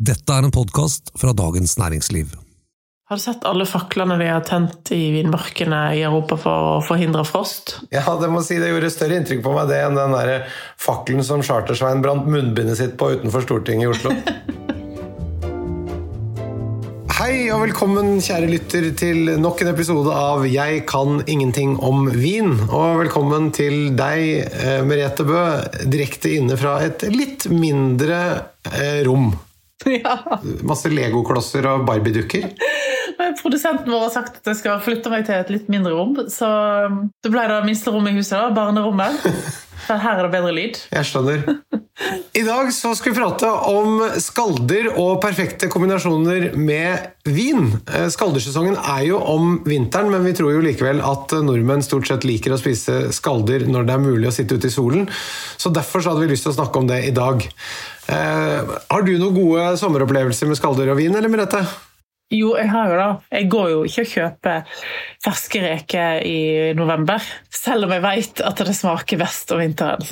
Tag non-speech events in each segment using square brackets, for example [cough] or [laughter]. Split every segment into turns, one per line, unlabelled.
Dette er en podkast fra Dagens Næringsliv.
Har du sett alle faklene de har tent i vinmarkene i Europa for å forhindre frost?
Ja, det må si det gjorde større inntrykk på meg det enn den der fakkelen som Chartersveien brant munnbindet sitt på utenfor Stortinget i Oslo. [laughs] Hei og velkommen, kjære lytter, til nok en episode av Jeg kan ingenting om vin. Og velkommen til deg, eh, Merete Bø, direkte inne fra et litt mindre eh, rom. [laughs]
Ja.
Masse legoklosser og barbiedukker.
Produsenten vår har sagt at jeg skal flytte meg til et litt mindre rom. Så um, det ble det minste rommet i huset, da, barnerommet. [laughs] Her er det bedre lyd.
Jeg skjønner. I dag så skal vi prate om skalder og perfekte kombinasjoner med vin. Eh, Skaldersesongen er jo om vinteren, men vi tror jo likevel at nordmenn stort sett liker å spise skalder når det er mulig å sitte ute i solen. Så derfor så hadde vi lyst til å snakke om det i dag. Eh, har du noen gode sommeropplevelser med skalder og vin, eller Merete?
Jo, jeg har jo det. Jeg går jo ikke og kjøper ferske reker i november. Selv om jeg vet at det smaker best om vinteren.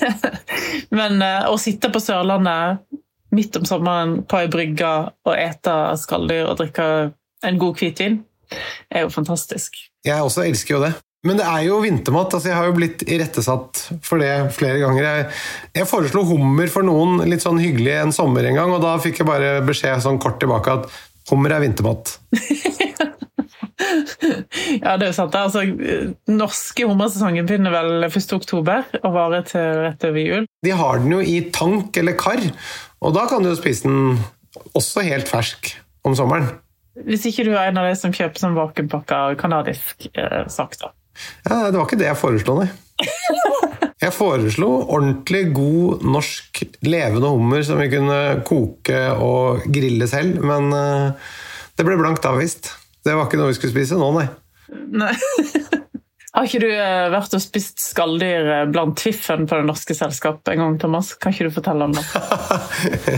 [laughs] Men eh, å sitte på Sørlandet midt om sommeren på ei brygge og ete skalldyr og drikke en god hvitvin, er jo fantastisk.
Jeg også elsker jo det. Men det er jo vintermat. altså Jeg har jo blitt irettesatt for det flere ganger. Jeg, jeg foreslo hummer for noen litt sånn hyggelig en sommer en gang, og da fikk jeg bare beskjed sånn kort tilbake at hummer er vintermat. [laughs]
ja, det er sant. Altså, norske hummersesongen begynner vel 1. oktober og varer til rett over jul.
De har den jo i tank eller kar, og da kan du jo spise den også helt fersk om sommeren.
Hvis ikke du er en av de som kjøper sånn vakuumpakka canadisk eh, sak, da.
Ja, det var ikke det jeg foreslo, nei. [laughs] Jeg foreslo ordentlig god norsk levende hummer som vi kunne koke og grille selv, men uh, det ble blankt avvist. Det var ikke noe vi skulle spise nå, nei.
nei. [laughs] Har ikke du uh, vært og spist skalldyr uh, blant Tviffen på Det Norske Selskap en gang, Thomas? Kan ikke du fortelle om det?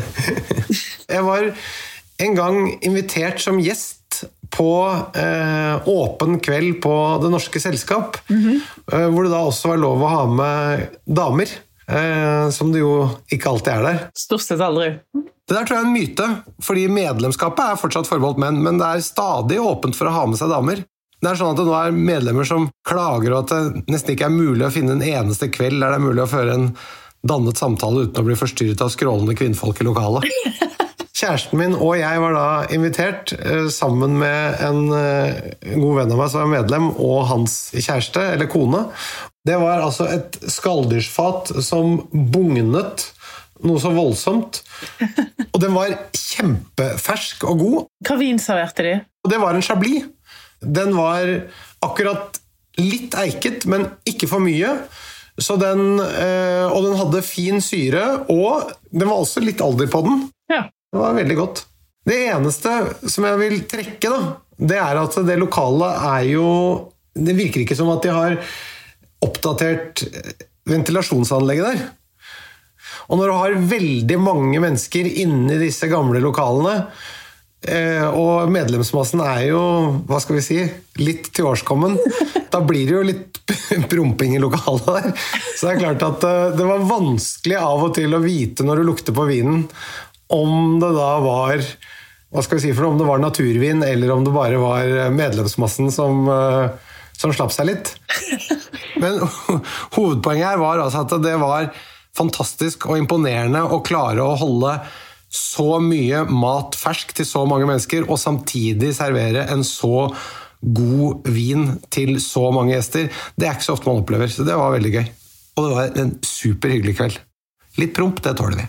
[laughs]
jeg var en gang invitert som gjest på eh, åpen kveld på Det Norske Selskap. Mm -hmm. eh, hvor det da også var lov å ha med damer. Eh, som det jo ikke alltid er der.
Stort sett aldri.
Det der tror jeg er en myte, fordi medlemskapet er fortsatt forbeholdt menn, men det er stadig åpent for å ha med seg damer. Det er sånn at det nå er medlemmer som klager, og at det nesten ikke er mulig å finne en eneste kveld der det er mulig å føre en dannet samtale uten å bli forstyrret av skrålende kvinnfolk i lokalet. [laughs] Kjæresten min og jeg var da invitert eh, sammen med en, eh, god venn av meg som er medlem, og hans kjæreste, eller kone. Det var altså et skalldyrsfat som bugnet noe så voldsomt. Og den var kjempefersk og god.
Hva vin serverte de?
Det var en chablis. Den var akkurat litt eiket, men ikke for mye. Så den, eh, og den hadde fin syre, og den var også litt alder på den.
Ja.
Det var veldig godt. Det eneste som jeg vil trekke, da, det er at det lokale er jo Det virker ikke som at de har oppdatert ventilasjonsanlegget der. Og når du har veldig mange mennesker inni disse gamle lokalene, eh, og medlemsmassen er jo, hva skal vi si, litt tilårskommen, [laughs] da blir det jo litt [laughs] promping i lokalet der. Så det er klart at eh, det var vanskelig av og til å vite når du lukter på vinen om det da var hva skal vi si for noe, om det var naturvin, eller om det bare var medlemsmassen som, eh, som slapp seg litt. [laughs] Men [laughs] hovedpoenget her var altså at det var fantastisk og imponerende å klare å holde så mye mat fersk til så mange mennesker, og samtidig servere en så god vin til så mange gjester. Det er ikke så ofte man opplever, så det var veldig gøy. Og det var en superhyggelig kveld. Litt promp, det tåler vi.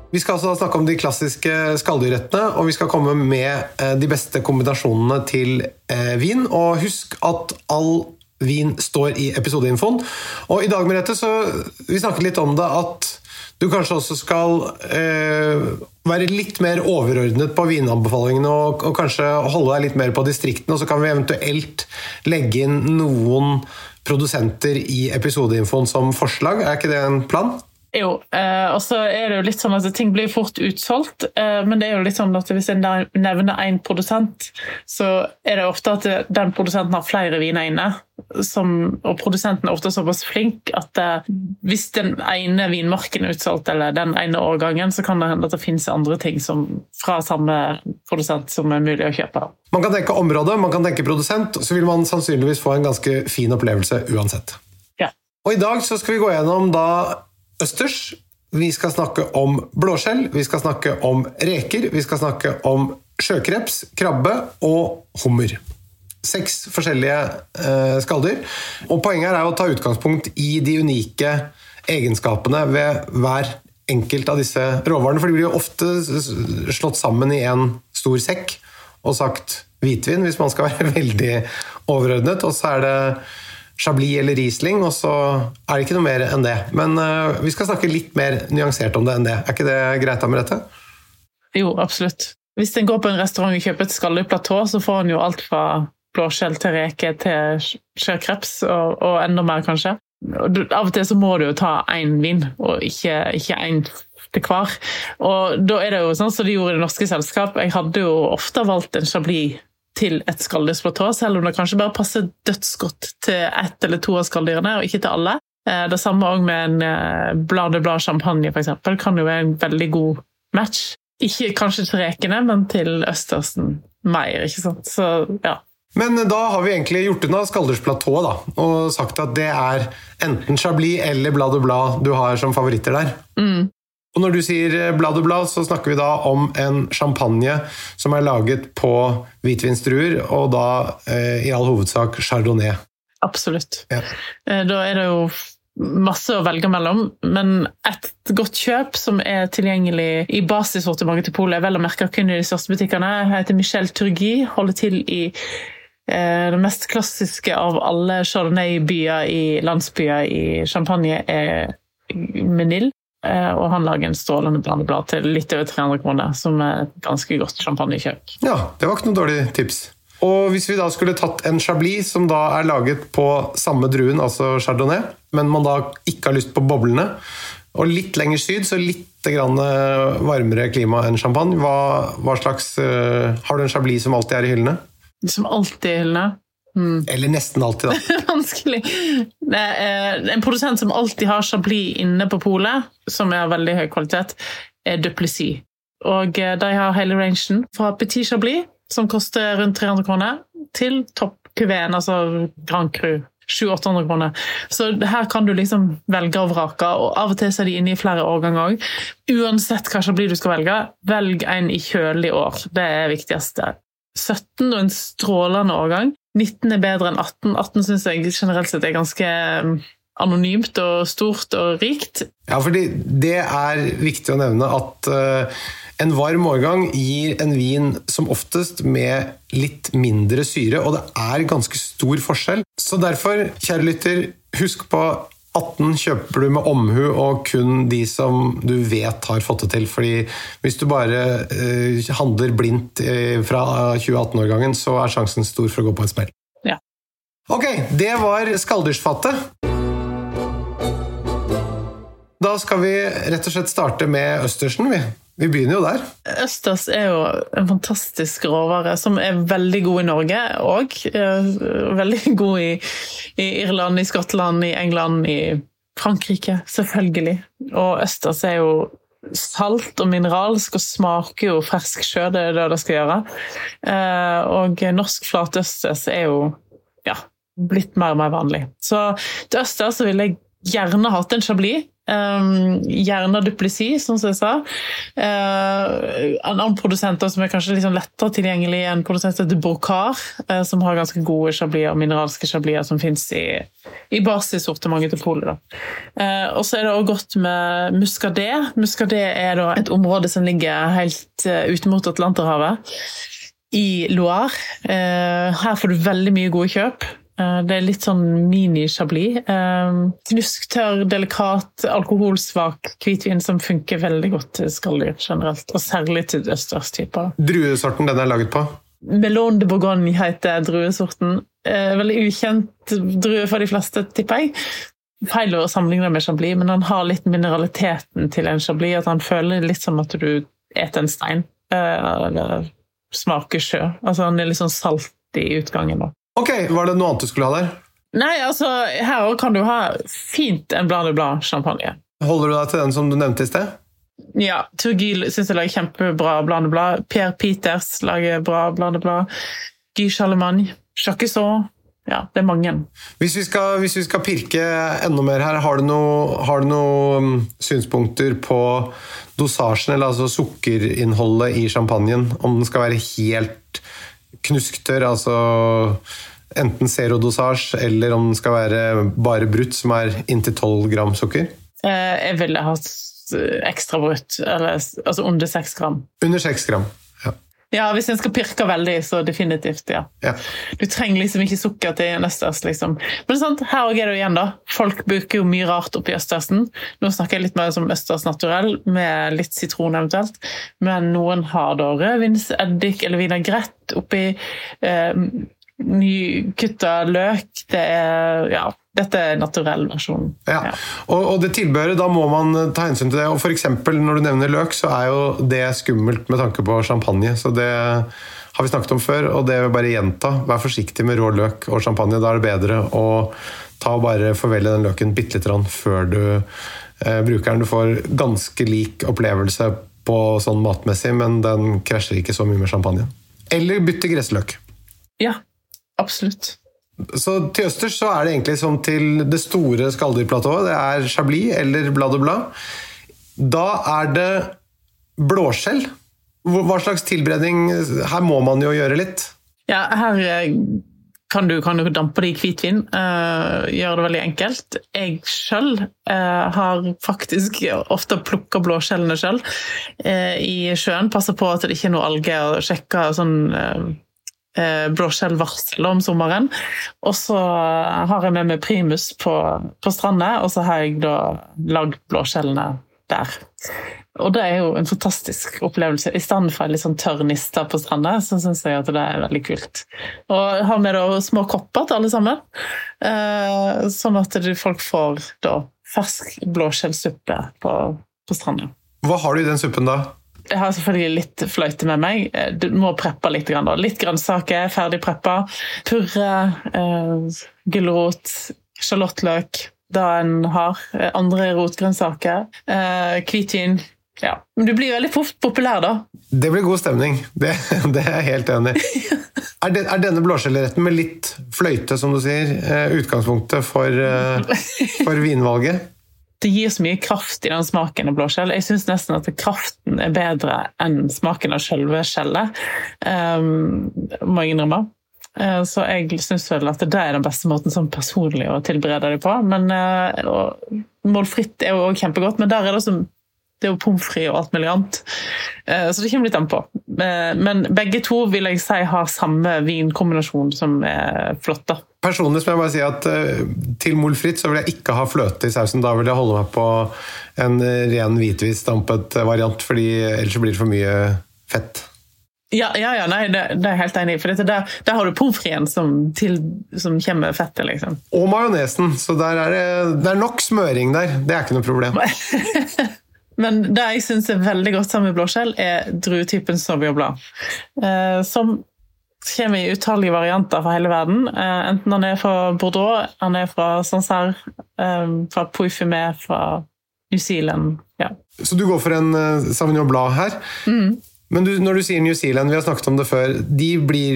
Vi skal altså snakke om de klassiske skalldyrrettene, og vi skal komme med eh, de beste kombinasjonene til eh, vin. Og husk at all vin står i episodeinfoen. Og i dag, Merete, så vi snakket litt om det at du kanskje også skal eh, være litt mer overordnet på vinanbefalingene og, og, kanskje holde deg litt mer på distriktene, og så kan vi eventuelt legge inn noen produsenter i episodeinfoen som forslag. Er ikke det en plan?
Jo, eh, og så er det jo litt sånn at ting blir fort utsolgt. Eh, men det er jo litt sånn at hvis en nevner én produsent, så er det ofte at den produsenten har flere viner inne. Som, og produsenten er ofte såpass flink at eh, hvis den ene vinmarken er utsolgt, eller den ene årgangen, så kan det hende at det finnes andre ting som, fra samme produsent som er mulig å kjøpe.
Man kan tenke område, man kan tenke produsent, så vil man sannsynligvis få en ganske fin opplevelse uansett.
Ja.
Og i dag så skal vi gå gjennom da østers. Vi skal snakke om blåskjell, vi skal snakke om reker, vi skal snakke om sjøkreps, krabbe og hummer. Seks forskjellige eh, skalldyr. Og poenget er å ta utgangspunkt i de unike egenskapene ved hver enkelt av disse råvarene. For de blir jo ofte slått sammen i en stor sekk og sagt hvitvin, hvis man skal være [laughs] veldig overordnet. Og så er det Chablis eller Riesling, og så er det ikke noe mer enn det. Men uh, vi skal snakke litt mer nyansert om det enn det. Er ikke det greit, Merete?
Jo, absolutt. Hvis en går på en restaurant og kjøper et skalleplatå, så får en jo alt fra blåskjell til reke til sjøkreps, og, og, enda mer, kanskje. Og du, av og til så må du jo ta én vin, og ikke én til hver. Og da er det jo sånn som de gjorde i Det norske selskap. Jeg hadde jo ofte valgt en Chablis til et skalldyrsplateau, selv om det kanskje bare passer dødsgodt til ett eller to av skalldyrene, og ikke til alle. Eh, det samme òg med en eh, blad de blad champagne, f.eks. Kan jo være en veldig god match. Ikke kanskje til rekene, men til østersen mer, ikke sant. Så ja.
Men da har vi egentlig gjort unna da, og sagt at det er enten Chablis eller Blad og Blad du har som favoritter der.
Mm.
Og når du sier eh, blad og blad, så snakker vi da om en champagne som er laget på hvitvinsdruer, og da eh, i all hovedsak chardonnay.
Absolutt.
Ja.
Eh, da er det jo masse å velge mellom, men et godt kjøp som er tilgjengelig i basissortimentet til Polet, vel å merke kun i de største butikkene, heter Michel Turgi, holder til i eh, det mest klassiske av alle chardonnay-byer i landsbyer i Champagne er Menil. Eh, og han lager en strålende blandeblad til litt over 300 kroner, som er et ganske godt champagnekjøp.
Ja, det var ikke noe dårlig tips. Og hvis vi da skulle tatt en chablis som da er laget på samme druen, altså chardonnay, men man da ikke har lyst på boblene, og litt lenger syd, så litt varmere klima enn champagne, hva, hva slags uh, Har du en chablis som alltid er i hyllene?
Som alltid i hyllene?
Mm. Eller nesten alltid,
da. [laughs] Vanskelig. en produsent som alltid har Chablis inne på polet, som er av veldig høy kvalitet, er Duplessis. Og eh, de har hele rangen fra Petit Chablis, som koster rundt 300 kroner, til topp kuveen, altså Grand Cru. 700-800 kroner. Så her kan du liksom velge og vrake, og av og til er de inne i flere årganger òg. Uansett hva Chablis du skal velge, velg en i kjølig år. Det er det viktigste. 17 og en strålende årgang. 19 er bedre enn 18. 18 syns jeg generelt sett er ganske um, anonymt og stort og rikt.
Ja, fordi det er viktig å nevne at uh, en varm årgang gir en vin som oftest med litt mindre syre, og det er ganske stor forskjell. Så derfor, kjære lytter, husk på 18 kjøper du med omhu og kun de som du vet har fått det til. Fordi hvis du bare uh, handler blindt uh, fra 2018-årgangen, så er sjansen stor for å gå på en smell.
Ja.
Ok, det var skalldyrsfattet. Da skal vi rett og slett starte med østersen, vi. Vi begynner jo der.
Østers er jo en fantastisk råvare som er veldig god i Norge òg. Eh, veldig [laughs] god i, i, Irland, i Skottland, i England, i Frankrike, selvfølgelig. Og østers er jo salt og mineralsk og smaker jo fersk sjø, det er det det skal gjøre. Eh, og norsk flatøsters er jo ja, blitt mer og mer vanlig. Så til østers vil jeg gjerne hatt en chablis, Um, gjerne Duplessis, sånn som jeg sa. Uh, en annen produsent som er kanskje liksom lettere tilgjengelig, en produsent heter Brocar, uh, som har ganske gode chablier, mineralske chablier som fins i, i basissortimentet til polet. Uh, og så er det også godt med muscadet. Muscadet er et område som ligger helt uh, ut mot Atlanterhavet. I Loire. her får du veldig mye gode kjøp. Eh, det er litt sånn mini-chablis. Eh, knusktørr, delikat, alkoholsvak hvitvin som funker veldig godt til skalldyr generelt. Og særlig til østerstyper.
Druesorten den er laget på?
Melon de Bourgogne heter druesorten. Eh, veldig ukjent drue for de fleste, tipper jeg. Feil å sammenligne med chablis, men han har litt mineraliteten til en chablis. At han føler litt som at du eter en stein. Eller smaker sjø. Altså Han er litt sånn salt i utgangen. da.
Ok, Var det noe annet du skulle ha der?
Nei, altså, her kan du ha fint en blad de blad champagne.
Holder du deg til den som du nevnte i sted?
Ja. Turgil syns jeg lager kjempebra blad de blad. Pierre Peters lager bra blad de blad. Guy Charlemagne. Jacquesson. Ja, det er mange.
Hvis vi, skal, hvis vi skal pirke enda mer her, har du noen noe um, synspunkter på dosasjen, eller altså sukkerinnholdet i champagnen? Om den skal være helt knusktørr, altså enten zero-dosasje, eller om den skal være bare brutt, som er inntil 12 gram sukker?
Eh, jeg ville hatt ekstra brutt, eller altså under 6 gram.
Under 6 gram, ja.
Hvis en skal pirke veldig, så definitivt, ja.
ja.
Du trenger liksom ikke sukker til en østers, liksom. Men sant, her òg er det jo igjen, da. Folk bruker jo mye rart oppi østersen. Nå snakker jeg litt mer som østers naturell, med litt sitron eventuelt. Men noen har da rødvinseddik eller vinagrett oppi. Eh, nykutta løk. Det er ja, dette er naturell versjon.
Ja. ja. Og, og, det tilbehøret, da må man ta hensyn til det. Og f.eks. når du nevner løk, så er jo det skummelt med tanke på champagne. Så det har vi snakket om før, og det vil jeg bare gjenta. Vær forsiktig med rå løk og champagne. Da er det bedre å ta og bare forvelle den løken bitte lite grann før du eh, bruker den. Du får ganske lik opplevelse på sånn matmessig, men den krasjer ikke så mye med champagne. Eller bytte gressløk.
Ja, absolutt.
Så til østers så er det egentlig som til det store skalldyrplatået. Det er chablis eller blad og blad. Da er det blåskjell. Hva slags tilberedning Her må man jo gjøre litt.
Ja, her eh, kan du, kan du dampe det i hvitvin. Uh, gjøre det veldig enkelt. Jeg sjøl uh, har faktisk ofte plukka blåskjellene sjøl uh, i sjøen. Passer på at det ikke er noe alge, og sjekker sånn eh, blåskjellvarsel om sommeren. Og så har jeg med meg primus på, på stranda, og så har jeg da lagd blåskjellene der. Og det er jo en fantastisk opplevelse. I stedet for en litt sånn tørr niste på stranda, så syns jeg at det er veldig kult. Og jeg har med da små kopper til alle sammen, eh, sånn at folk får da fersk blåskjellsuppe på, på stranda.
Hva har du i den suppen da?
Jeg har selvfølgelig litt fløyte med meg. Eh, du må preppe litt. Da. Litt grønnsaker, ferdig preppa. Purre, eh, gulrot, sjalottløk, det en har. Eh, andre rotgrønnsaker. Eh, hvitvin. Ja. Men du blir veldig fort populær, da.
Det blir god stemning. Det, [laughs] det er jeg helt enig i. [laughs] er, den, er, denne blåskjellretten med litt fløyte, som du sier, eh, utgangspunktet for, [laughs] for vinvalget?
Det gir så mye kraft i den smaken av blåskjell. Jeg syns nesten at kraften er bedre enn smaken av selve skjellet. Um, må jeg innrømme. Uh, så jeg syns vel at det er den beste måten sånn personlig å tilberede det på. Men uh, Målfritt er jo òg kjempegodt, men der er det som det er jo pommes frites og alt mulig annet. Uh, så det kommer litt an på. Men begge to vil jeg si har samme vinkombinasjon som er flott. da.
Personlig må jeg bare si at uh, til molfritt så vil jeg ikke ha fløte i sausen. Da vil jeg holde meg på en ren hvitvisdampet variant, fordi ellers blir det for mye fett.
Ja, ja, ja nei, det, det, er jeg helt enig i. For der, der, har du pommes fritesen som, som, kommer med fettet. liksom.
Og majonesen. Så er det, det er nok smøring der. Det er ikke noe problem. [laughs]
Men det jeg syns er veldig godt sammen med blåskjell, er druetypen Sauvignon Eh, som kommer i utallige varianter fra hele verden. Eh, enten han er fra Bordeaux, han er fra Sancerre, eh, fra Poifumé, fra New Zealand. Ja.
Så du går for en Sauvignon Blad her.
Mm.
Men du, når du sier New Zealand, vi har snakket om det før, de,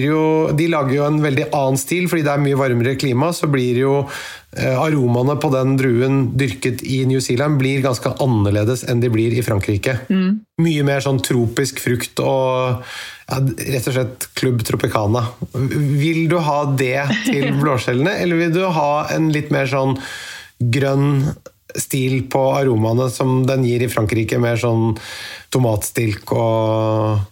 jo, de, lager jo en veldig annen stil, fordi det er mye varmere klima. Så blir jo eh, aromaene på den druen dyrket i New Zealand blir ganske annerledes enn de blir i Frankrike. Mm. Mye mer sånn tropisk frukt og ja, rett og slett Club Tropicana. Vil du ha det til [laughs] blåskjellene, eller vil du ha en litt mer sånn grønn stil på aromaene som den gir i Frankrike, mer sånn tomatstilk og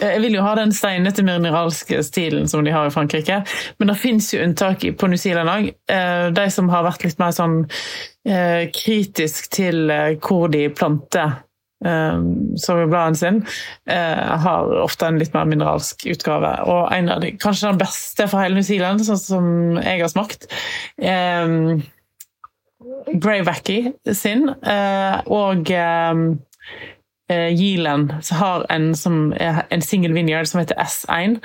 jeg vil jo ha den steinete mineralske stilen som de har i Frankrike. Men det fins jo unntak på New Zealand òg. Eh, de som har vært litt mer sånn eh, kritisk til eh, hvor de planter soverbladene sin, har ofte en litt mer mineralsk utgave. Og en av de, kanskje den beste for hele New Zealand, sånn som jeg har smakt, Grey Wacky sin, og Yeeland som har en, som en single vineyard som heter S1.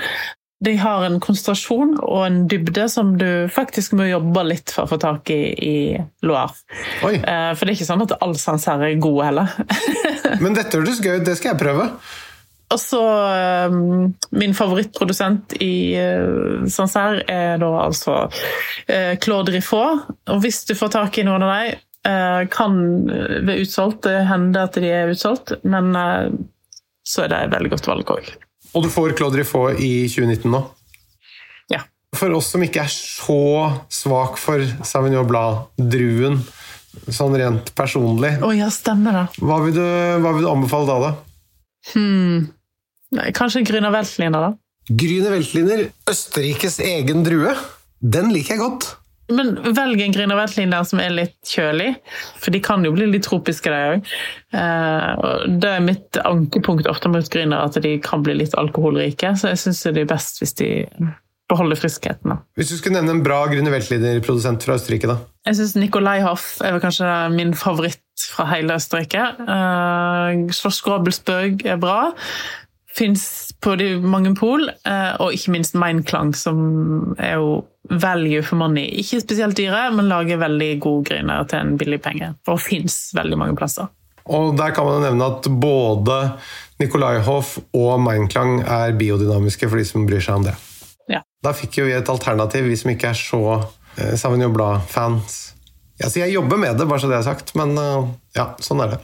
De har en konsentrasjon og en dybde som du faktisk må jobbe litt for å få tak i i Loire. Oi. Eh, for det er ikke sånn at all her er god heller. [laughs]
Men dette høres gøy ut, det skal jeg prøve.
Og så um, Min favorittprodusent i uh, Sancerre er da altså uh, Claude Riffaut. Og hvis du får tak i noen av dem, uh, kan være utsolgt. Det hender at de er utsolgt, men uh, så er det et veldig godt valg òg.
Og du får Claude Riffaut i 2019 nå?
Ja.
For oss som ikke er så svak for Sauvignon Blad-druen, sånn rent personlig
oh, ja, stemmer det.
Hva vil, du, hva vil du anbefale da, da?
Hmm. Nei, kanskje Grüner Weltliner, da?
Grüner Weltliner, Østerrikes egen drue. Den liker jeg godt.
Men velg en Grüner Veltliner som er litt kjølig, for de kan jo bli litt tropiske, de òg. Eh, det er mitt ankepunkt ofte mot Grüner, at de kan bli litt alkoholrike. Så jeg syns det er best hvis de beholder friskheten.
Hvis du skulle nevne en bra Grüner Veltliner-produsent fra Østerrike, da?
Jeg syns Nicolai Hoff er kanskje min favoritt fra hele Østerrike. Uh, Schloss Grabelsberg er bra fins på de mange pol, eh, og ikke minst Meinklang, som er jo value for money. Ikke spesielt dyre, men lager veldig gode griner til en billig penge. Og fins veldig mange plasser.
Og der kan man jo nevne at både Nikolai Hoff og Meinklang er biodynamiske for de som bryr seg om det.
Ja.
Da fikk jo vi et alternativ, vi som ikke er så eh, Sauvignon Blad-fans. Ja, jeg jobber med det, bare så det er sagt, men uh, ja, sånn er det.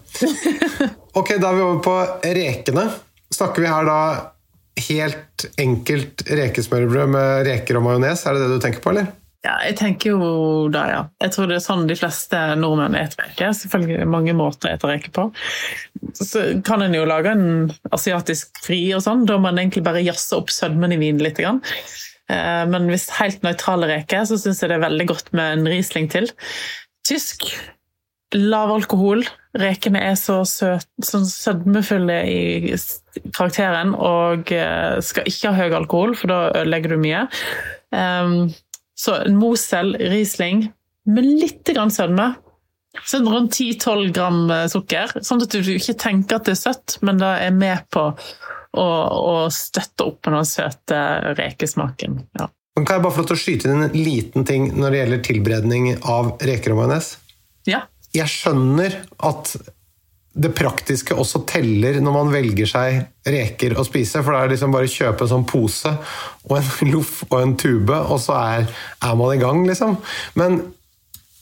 [laughs] ok, da er vi over på rekene. Snakker vi her da helt enkelt rekesmørbrød med reker og majones? Er det det du tenker på, eller?
Ja, jeg tenker jo da, ja. Jeg tror det er sånn de fleste nordmenn spiser reker. Selvfølgelig er det mange måter å spise reker på. Så kan en jo lage en asiatisk fri og sånn. Da må en egentlig bare jazze opp sødmen i vinen litt. Eh, men hvis helt nøytrale reker, så syns jeg det er veldig godt med en Riesling til. Tysk lav alkohol. Rekene er så søt, sånn sødmefulle i karakteren og eh, skal ikke ha høy alkohol, for da ødelegger du mye. Um, så en Mosel Riesling med litt grann sødme. Sånn rundt 10-12 gram eh, sukker, sånn at du ikke tenker at det er søtt, men det er med på å, og støtte opp med den søte rekesmaken. Ja.
Kan jeg bare få lov til å skyte inn en liten ting når det gjelder tilberedning av reker og majones?
Ja
jeg skjønner at det praktiske også teller når man velger seg reker å spise. For det er liksom bare å kjøpe en sånn pose og en [laughs] loff og en tube, og så er, er man i gang, liksom. Men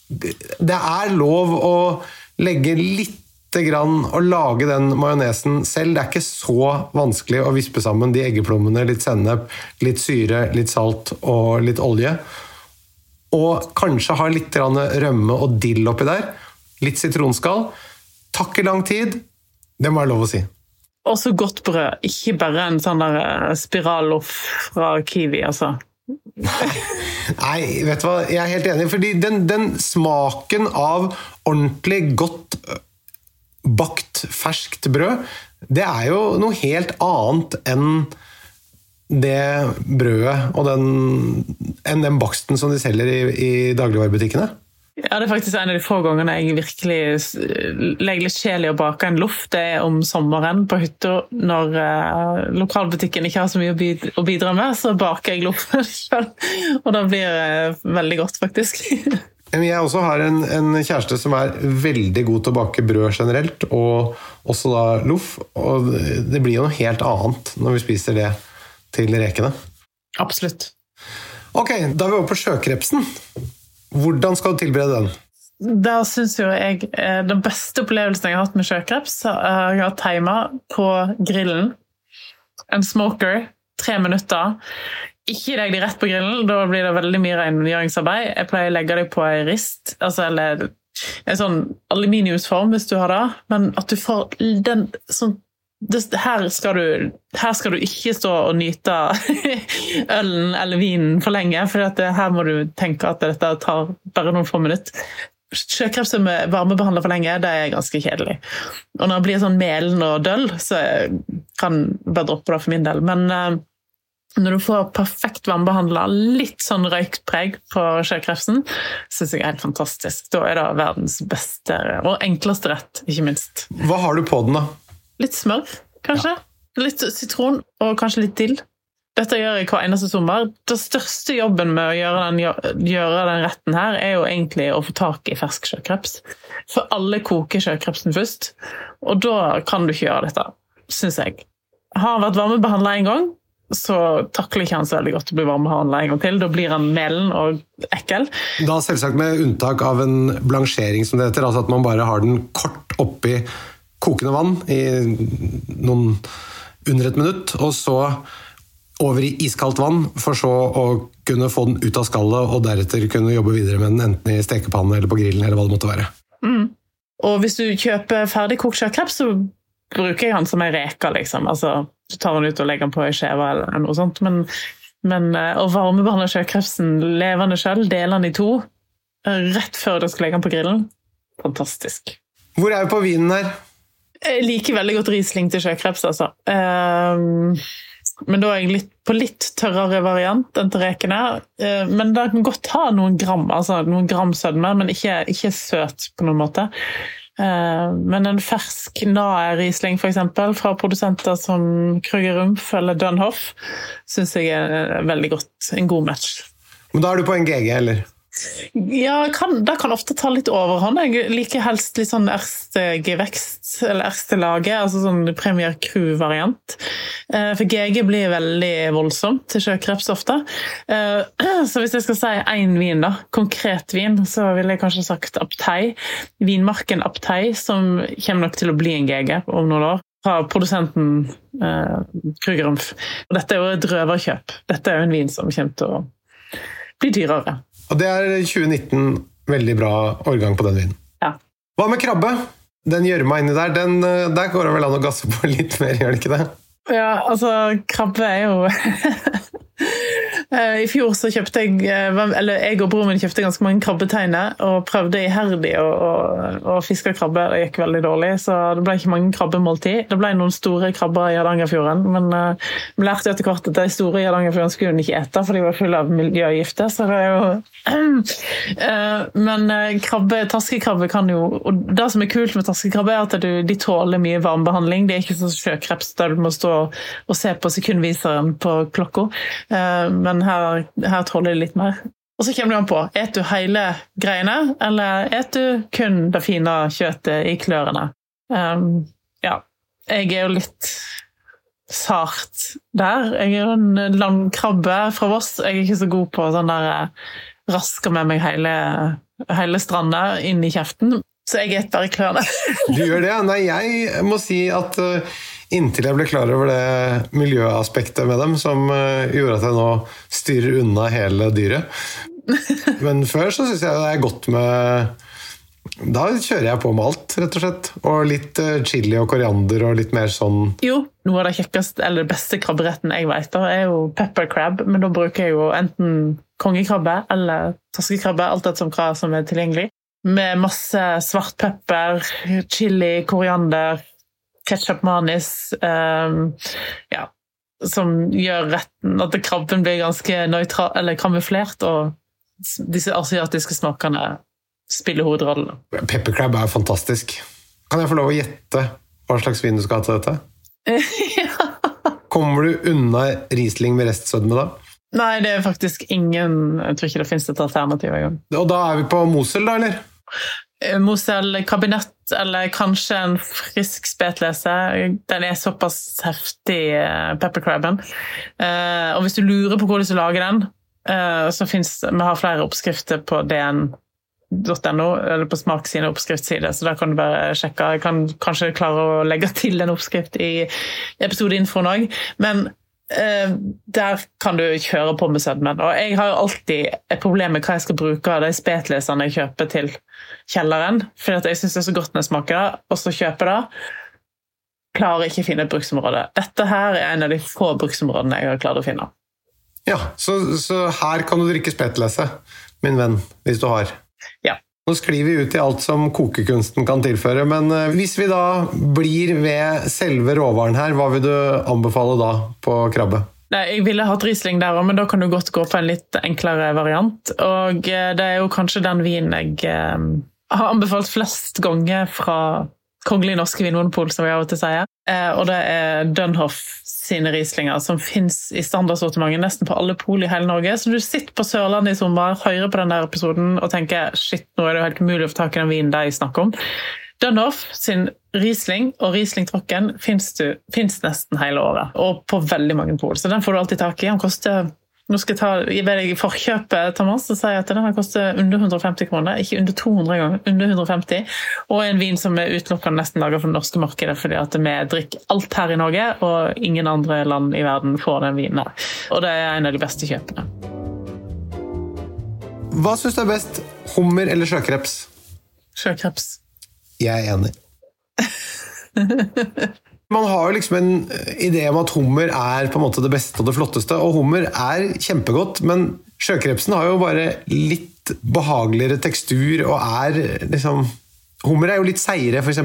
det er lov å legge litt grann å lage den majonesen selv. Det er ikke så vanskelig å vispe sammen de eggeplommene, litt sennep, litt syre, litt salt og litt olje. Og kanskje ha litt rømme og dill oppi der litt sitronskall. Takker lang tid. Det må være lov å si.
Også godt brød, ikke bare en sånn der eh, spiralloff fra Kiwi, altså. [laughs]
Nei, vet du hva, jeg er helt enig. Fordi den, den smaken av ordentlig godt bakt, ferskt brød, det er jo noe helt annet enn det brødet og den, enn den baksten som de selger i, i dagligvarebutikkene.
Ja, Det er faktisk en av de få gangene jeg virkelig legger litt sjel i å bake en loff. Det er om sommeren på hytta når uh, lokalbutikken ikke har så mye å bidra med. Så baker jeg loff [laughs] selv. og det blir uh, veldig godt, faktisk. [laughs]
Jeg også har en, en kjæreste som er veldig god til å bake brød generelt, og også da loff. Og det blir jo noe helt annet når vi spiser det til rekene.
Absolutt.
Ok, da er vi over på sjøkrepsen. Hvordan skal du tilberede den?
Der syns jo jeg eh, Den beste opplevelsen jeg har hatt med sjøkreps, har jeg hatt hjemme på grillen. En smoker. Tre minutter. Ikke legg de rett på grillen, da blir det veldig mye rengjøringsarbeid. Jeg pleier å legge dem på ei rist, altså, eller en sånn aluminiumsform hvis du har det, men at du får den sånn det, her, skal du, her skal du ikke stå og nyte [laughs] ølen eller vinen for lenge, for her må du tenke at dette tar bare noen få minutter. Sjøkreps som er varmebehandla for lenge, det er ganske kjedelig. Og når det blir sånn melen og døll, så kan jeg bare droppe det for min del. Men uh, når du får perfekt vannbehandla, litt sånn røykpreg på sjøkrepsen, syns jeg er helt fantastisk. Da er det verdens beste og enkleste rett, ikke minst.
Hva har du på den, da?
Litt smør, kanskje. Ja. Litt sitron og kanskje litt dill. Dette gjør jeg hver eneste sommer. Den største jobben med å gjøre den, gjøre den, retten her, er jo egentlig å få tak i fersk sjøkreps. For alle koker sjøkrepsen først, og da kan du ikke gjøre dette, syns jeg. Har vært varmebehandla en gang, så takler ikke han så veldig godt å bli varmebehandla en gang til. Da blir han melen og ekkel.
Da selvsagt med unntak av en blansjering, som det heter. Altså at man bare har den kort oppi kokende vann i noen under et minutt, og så over i iskaldt vann, for så å kunne få den ut av skallet og deretter kunne jobbe videre med den enten i stekepanne eller på grillen eller hva det måtte være.
Mm. Og hvis du kjøper ferdigkokt sjøkreps, så bruker jeg den som ei reke, liksom. Altså, du tar den ut og legger den på ei skive eller noe sånt. Men, men eh, å varmebehandle sjøkrepsen levende sjøl, dele den i to, rett før du skal legge den på grillen, fantastisk.
Hvor er vi på vinen her?
Jeg liker veldig godt Riesling til sjøkreps, altså. Um, men da er jeg litt, på litt tørrere variant enn til rekene. Uh, men det kan godt ha noen gram, altså noen gram sødme, men ikke, ikke søt på noen måte. Uh, men en fersk Nae Riesling f.eks. fra produsenter som Krüger Rumpf eller Dunhoff syns jeg er veldig godt. En god match.
Men da er du på en GG, eller?
Ja, kan, det kan ofte ta litt overhånd. Jeg liker helst litt sånn Erste-gevekst, eller Erste-laget, altså sånn Premier Crew-variant. Eh, for GG blir veldig voldsomt til sjøkreps ofte. Eh, [clears throat] så hvis jeg skal si én vin, da, konkret vin, så ville jeg kanskje sagt Aptei. Vinmarken Aptei, som kommer nok til å bli en GG om noen år fra produsenten eh, Krugerumf. Og dette er jo et røverkjøp. Dette er jo en vin som kommer til å bli dyrere.
Og det er 2019 veldig bra årgang på den vinen.
Ja.
Hva med krabbe? Den gjørma inni der, den, eh, der går det vel an å gasse på [laughs] litt mer, gjør det ikke det?
Ja, altså, krabbe er jo [laughs] I fjor så kjøpte jeg eh, eller jeg og broren min kjøpte ganske mange krabbeteiner og prøvde iherdig å, å, å, fiske krabbe. Det gikk veldig dårlig, så det ble ikke mange krabbemåltid. Det ble noen store krabber i Hardangerfjorden, men uh, vi lærte etter hvert at de store i Hardangerfjorden skulle hun ikke ete, for de var fulle av miljøgifter. så det er jo... Uh, [clears throat] men uh, krabbe, taskekrabbe kan jo og Det som er kult med taskekrabbe, er at du, de tåler mye varmebehandling. De er ikke sånn sjøkreps der du må stå og se på sekundviseren på klokka. men men her, her tåler de litt mer. Og så kommer det an på et du hele greiene, eller et du kun det fine kjøttet i klørne. Um, ja. Jeg er jo litt sart der. Jeg er jo en landkrabbe fra Voss. Jeg er ikke så god på sånn der eh, rasker med meg hele, hele stranda inn i kjeften. Så jeg spiser bare klørne.
du gjør det? Nei, jeg må si at uh Inntil jeg ble klar over det miljøaspektet med dem, som eh, gjorde at jeg nå styrer unna hele dyret. [laughs] Men før så syns jeg det er godt med da kjører jeg på med alt, rett og slett. Og litt eh, chili og koriander og litt mer sånn
Jo, noe av det kjekkeste eller beste krabberetten jeg vet, da, er jo pepper crab. Men da bruker jeg jo enten kongekrabbe eller torskekrabbe, alt etter hva som er tilgjengelig. Med masse svart pepper, chili, koriander, ketsjup manis um, ja, som gjør retten at krabben blir ganske nøytral, eller kamuflert, og disse asiatiske smakene spiller hovedrollen.
Peppercrab er fantastisk. Kan jeg få lov å gjette hva slags vin du skal ha til dette?
ja. [laughs]
Kommer du unna Riesling med restsødme da?
Nei, det er faktisk ingen Jeg tror ikke det finnes et alternativ engang.
Og da er vi på Mosel, da, eller?
Eh, Mosel kabinett, eller kanskje en frisk spetlese. Den er såpass heftig, eh, peppercrabben. Eh, og hvis du lurer på hvordan du lager den, så fins Vi har flere oppskrifter på dn.no, eller på Smak sine oppskriftssider, så da kan du bare sjekke. Jeg kan kanskje klare å legge til en oppskrift i episodeinfoen òg. Men der kan du kjøre på med sødmen. Og jeg har alltid et problem med hva jeg skal bruke av de spetleserne jeg kjøper til kjelleren, for jeg syns det er så godt når jeg smaker det, og så kjøper det. Klarer ikke å finne et bruksområde. Dette her er en av de få bruksområdene jeg har klart å finne.
Ja, så, så her kan du drikke spetlese, min venn, hvis du har.
Ja.
Nå sklir vi ut i alt som kokekunsten kan tilføre, men eh, hvis vi da blir ved selve råvaren her, hva vil du anbefale da på krabbe?
Nei, jeg ville hatt Riesling der òg, men da kan du godt gå på en litt enklere variant. Og eh, det er jo kanskje den vinen jeg eh, har anbefalt flest ganger fra Kongelig norske vinmonopol, som vi av og til sier. Eh, og det er Dunhoff sine Rieslinger, som fins i standardsortimentet nesten på alle pol i hele Norge. Så du sitter på Sørlandet i sommer, hører på den der episoden og tenker shit, nå er det jo helt umulig å få tak i den vinen de snakker om. Dunhoff sin Riesling og Riesling Trocken fins nesten hele året, og på veldig mange pol. Så den får du alltid tak i. Den koster nå skal jeg ta, gi deg forkjøpet, Thomas, og si at den har kostet under 150 kroner. Ikke under 200 engang, under 150. Og en vin som er utelukkende nesten laget for det norske markedet, fordi at vi drikker alt her i Norge, og ingen andre land i verden får den vinen her. Og det er en av de beste kjøpene.
Hva syns du er best, hummer eller sjøkreps?
Sjøkreps.
Jeg er enig. [laughs] Man har jo liksom en idé om at hummer er på en måte det beste og det flotteste, og hummer er kjempegodt, men sjøkrepsen har jo bare litt behageligere tekstur og er liksom Hummer er jo litt seigere, f.eks.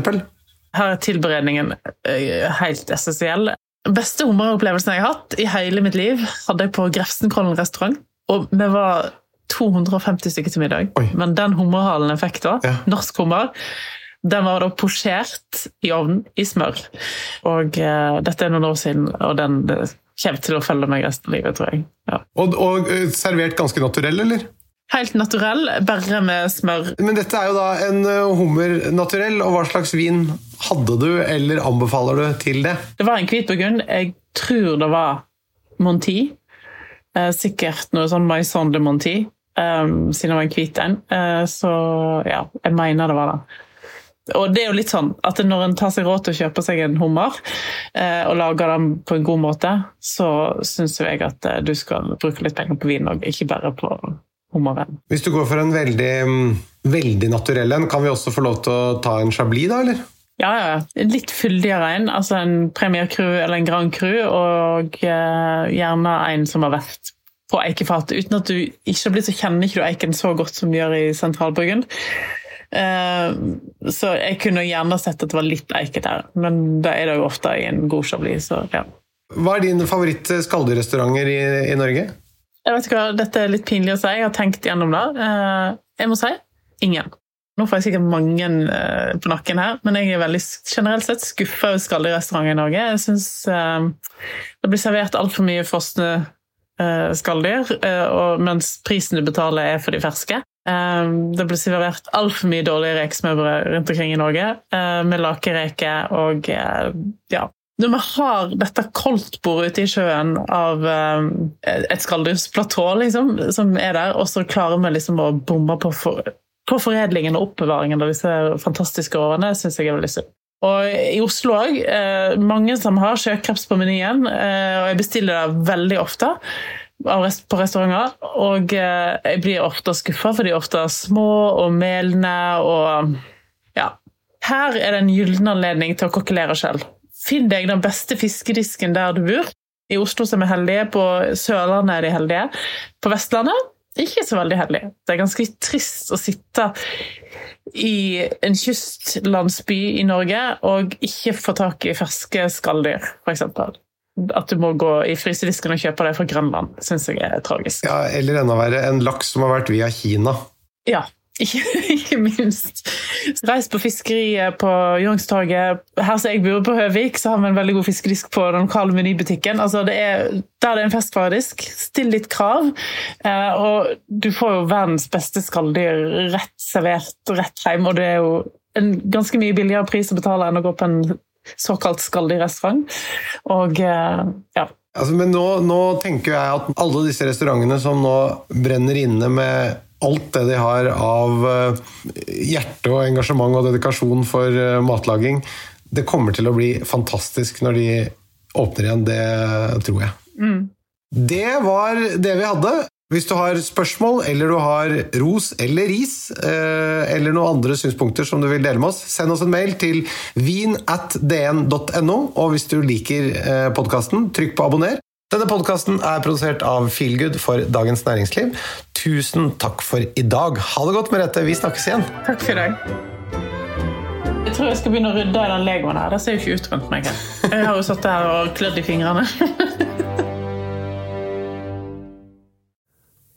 Her er tilberedningen eh, helt essensiell. Beste hummeropplevelsen jeg har hatt i hele mitt liv, hadde jeg på Grefsenkollen restaurant. Og vi var 250 stykker til middag.
Oi.
Men den hummerhalen jeg fikk da,
Ja.
norsk hummer, den var da posjert i ovnen i smør. Og eh, dette er noen år siden, og den kommer til å følge meg resten av livet, tror jeg. Ja.
Og, og eh, servert ganske naturell, eller?
Helt naturell, bare med smør.
Men dette er jo da en eh, hummer naturell, og hva slags vin hadde du, eller anbefaler du til det?
Det var en hvit burgund. Jeg tror det var Monti. Eh, sikkert noe sånn Maison de Monti, um, siden det var en hvit en. Eh, så ja, jeg mener det var det. Og det er jo litt sånn at når en tar seg råd til å kjøpe seg en hummer, eh, og lager den på en god måte, så syns jeg at eh, du skal bruke litt penger på vin òg, ikke bare på hummerven.
Hvis du går for en veldig, mm, veldig naturell en, kan vi også få lov til å ta en chablis, da, eller?
Ja, ja. ja. Litt fyldigere en. Altså en Premier Cru eller en Grand Cru, og eh, gjerne en som har vært på eikefatet. Uten at du ikke har blitt så kjenner ikke du eiken så godt som du gjør i sentralbryggen. Eh, så jeg kunne gjerne sett at det var litt eiket der, men det er det jo ofte i en god chablis. Ja.
Hva er dine favoritt-skalldyrrestauranter i, i Norge?
Jeg vet ikke hva, Dette er litt pinlig å si, jeg har tenkt gjennom det. Eh, jeg må si ingen. Nå får jeg sikkert mange eh, på nakken her, men jeg er veldig generelt sett skuffa over skalldyrrestauranter i Norge. Jeg syns det blir servert altfor mye frosne eh, skalldyr, eh, mens prisen du betaler, er for de ferske. Eh, Det ble servert altfor mye dårlige rekesmørbrød rundt omkring i Norge, eh, med lakereker og eh, ja. Når vi har dette koldtbordet ute i sjøen av eh, et skalldyrsplatå liksom, som er der, og så klarer vi liksom å bomme på, for, på foredlingen og oppbevaringen av disse fantastiske årene, syns jeg er veldig synd. Og i Oslo òg. Mange som har sjøkreps på menyen, og jeg bestiller det veldig ofte på restauranter. Og eh, jeg blir ofte skuffa, for de er ofte små og melende og ja. Her er det en gyllen anledning til å kokkelere selv. Finn deg den beste fiskedisken der du bor. I Oslo som er heldige, på Sørlandet er de heldige. På Vestlandet ikke så veldig heldige. Det er ganske trist å sitte i en kystlandsby i Norge og ikke få tak i ferske skalldyr, f.eks. At du må gå i frysedisken og kjøpe det fra Grønland, syns jeg er tragisk.
Ja, eller enda verre, en laks som har vært via Kina.
Ja, [laughs] Ikke, minst. Reis på fiskeriet på Youngstorget. Her som jeg bor på Høvik, så har vi en veldig god fiskedisk på den lokale menybutikken. Altså det er, der det er en ferskvaredisk, still ditt krav. Eh, og du får jo verdens beste skalldyr rett servert rett hjem, og det er jo en ganske mye billigere pris å betale enn å gå på en såkalt skalldyrrestaurant. Og eh, ja.
Altså, men nå, nå tenker jeg at alle disse restaurantene som nå brenner inne med alt det de har av eh, hjerte og engasjement og dedikasjon for eh, matlaging, det kommer til å bli fantastisk når de åpner igjen. Det tror jeg.
Mm.
Det var det vi hadde. Hvis du har spørsmål, eller du har ros eller ris, eh, eller noen andre synspunkter som du vil dele med oss, send oss en mail til vin.dn.no. Og hvis du liker podkasten, trykk på abonner. Denne podkasten er produsert av Feelgood for Dagens Næringsliv. Tusen takk for i dag. Ha det godt, Merete. Vi snakkes igjen.
Takk for i dag. Jeg tror jeg skal begynne å rydde i den legoen her. Det ser jo ikke ut rundt meg. Jeg har jo satt her og klødd i fingrene. [laughs]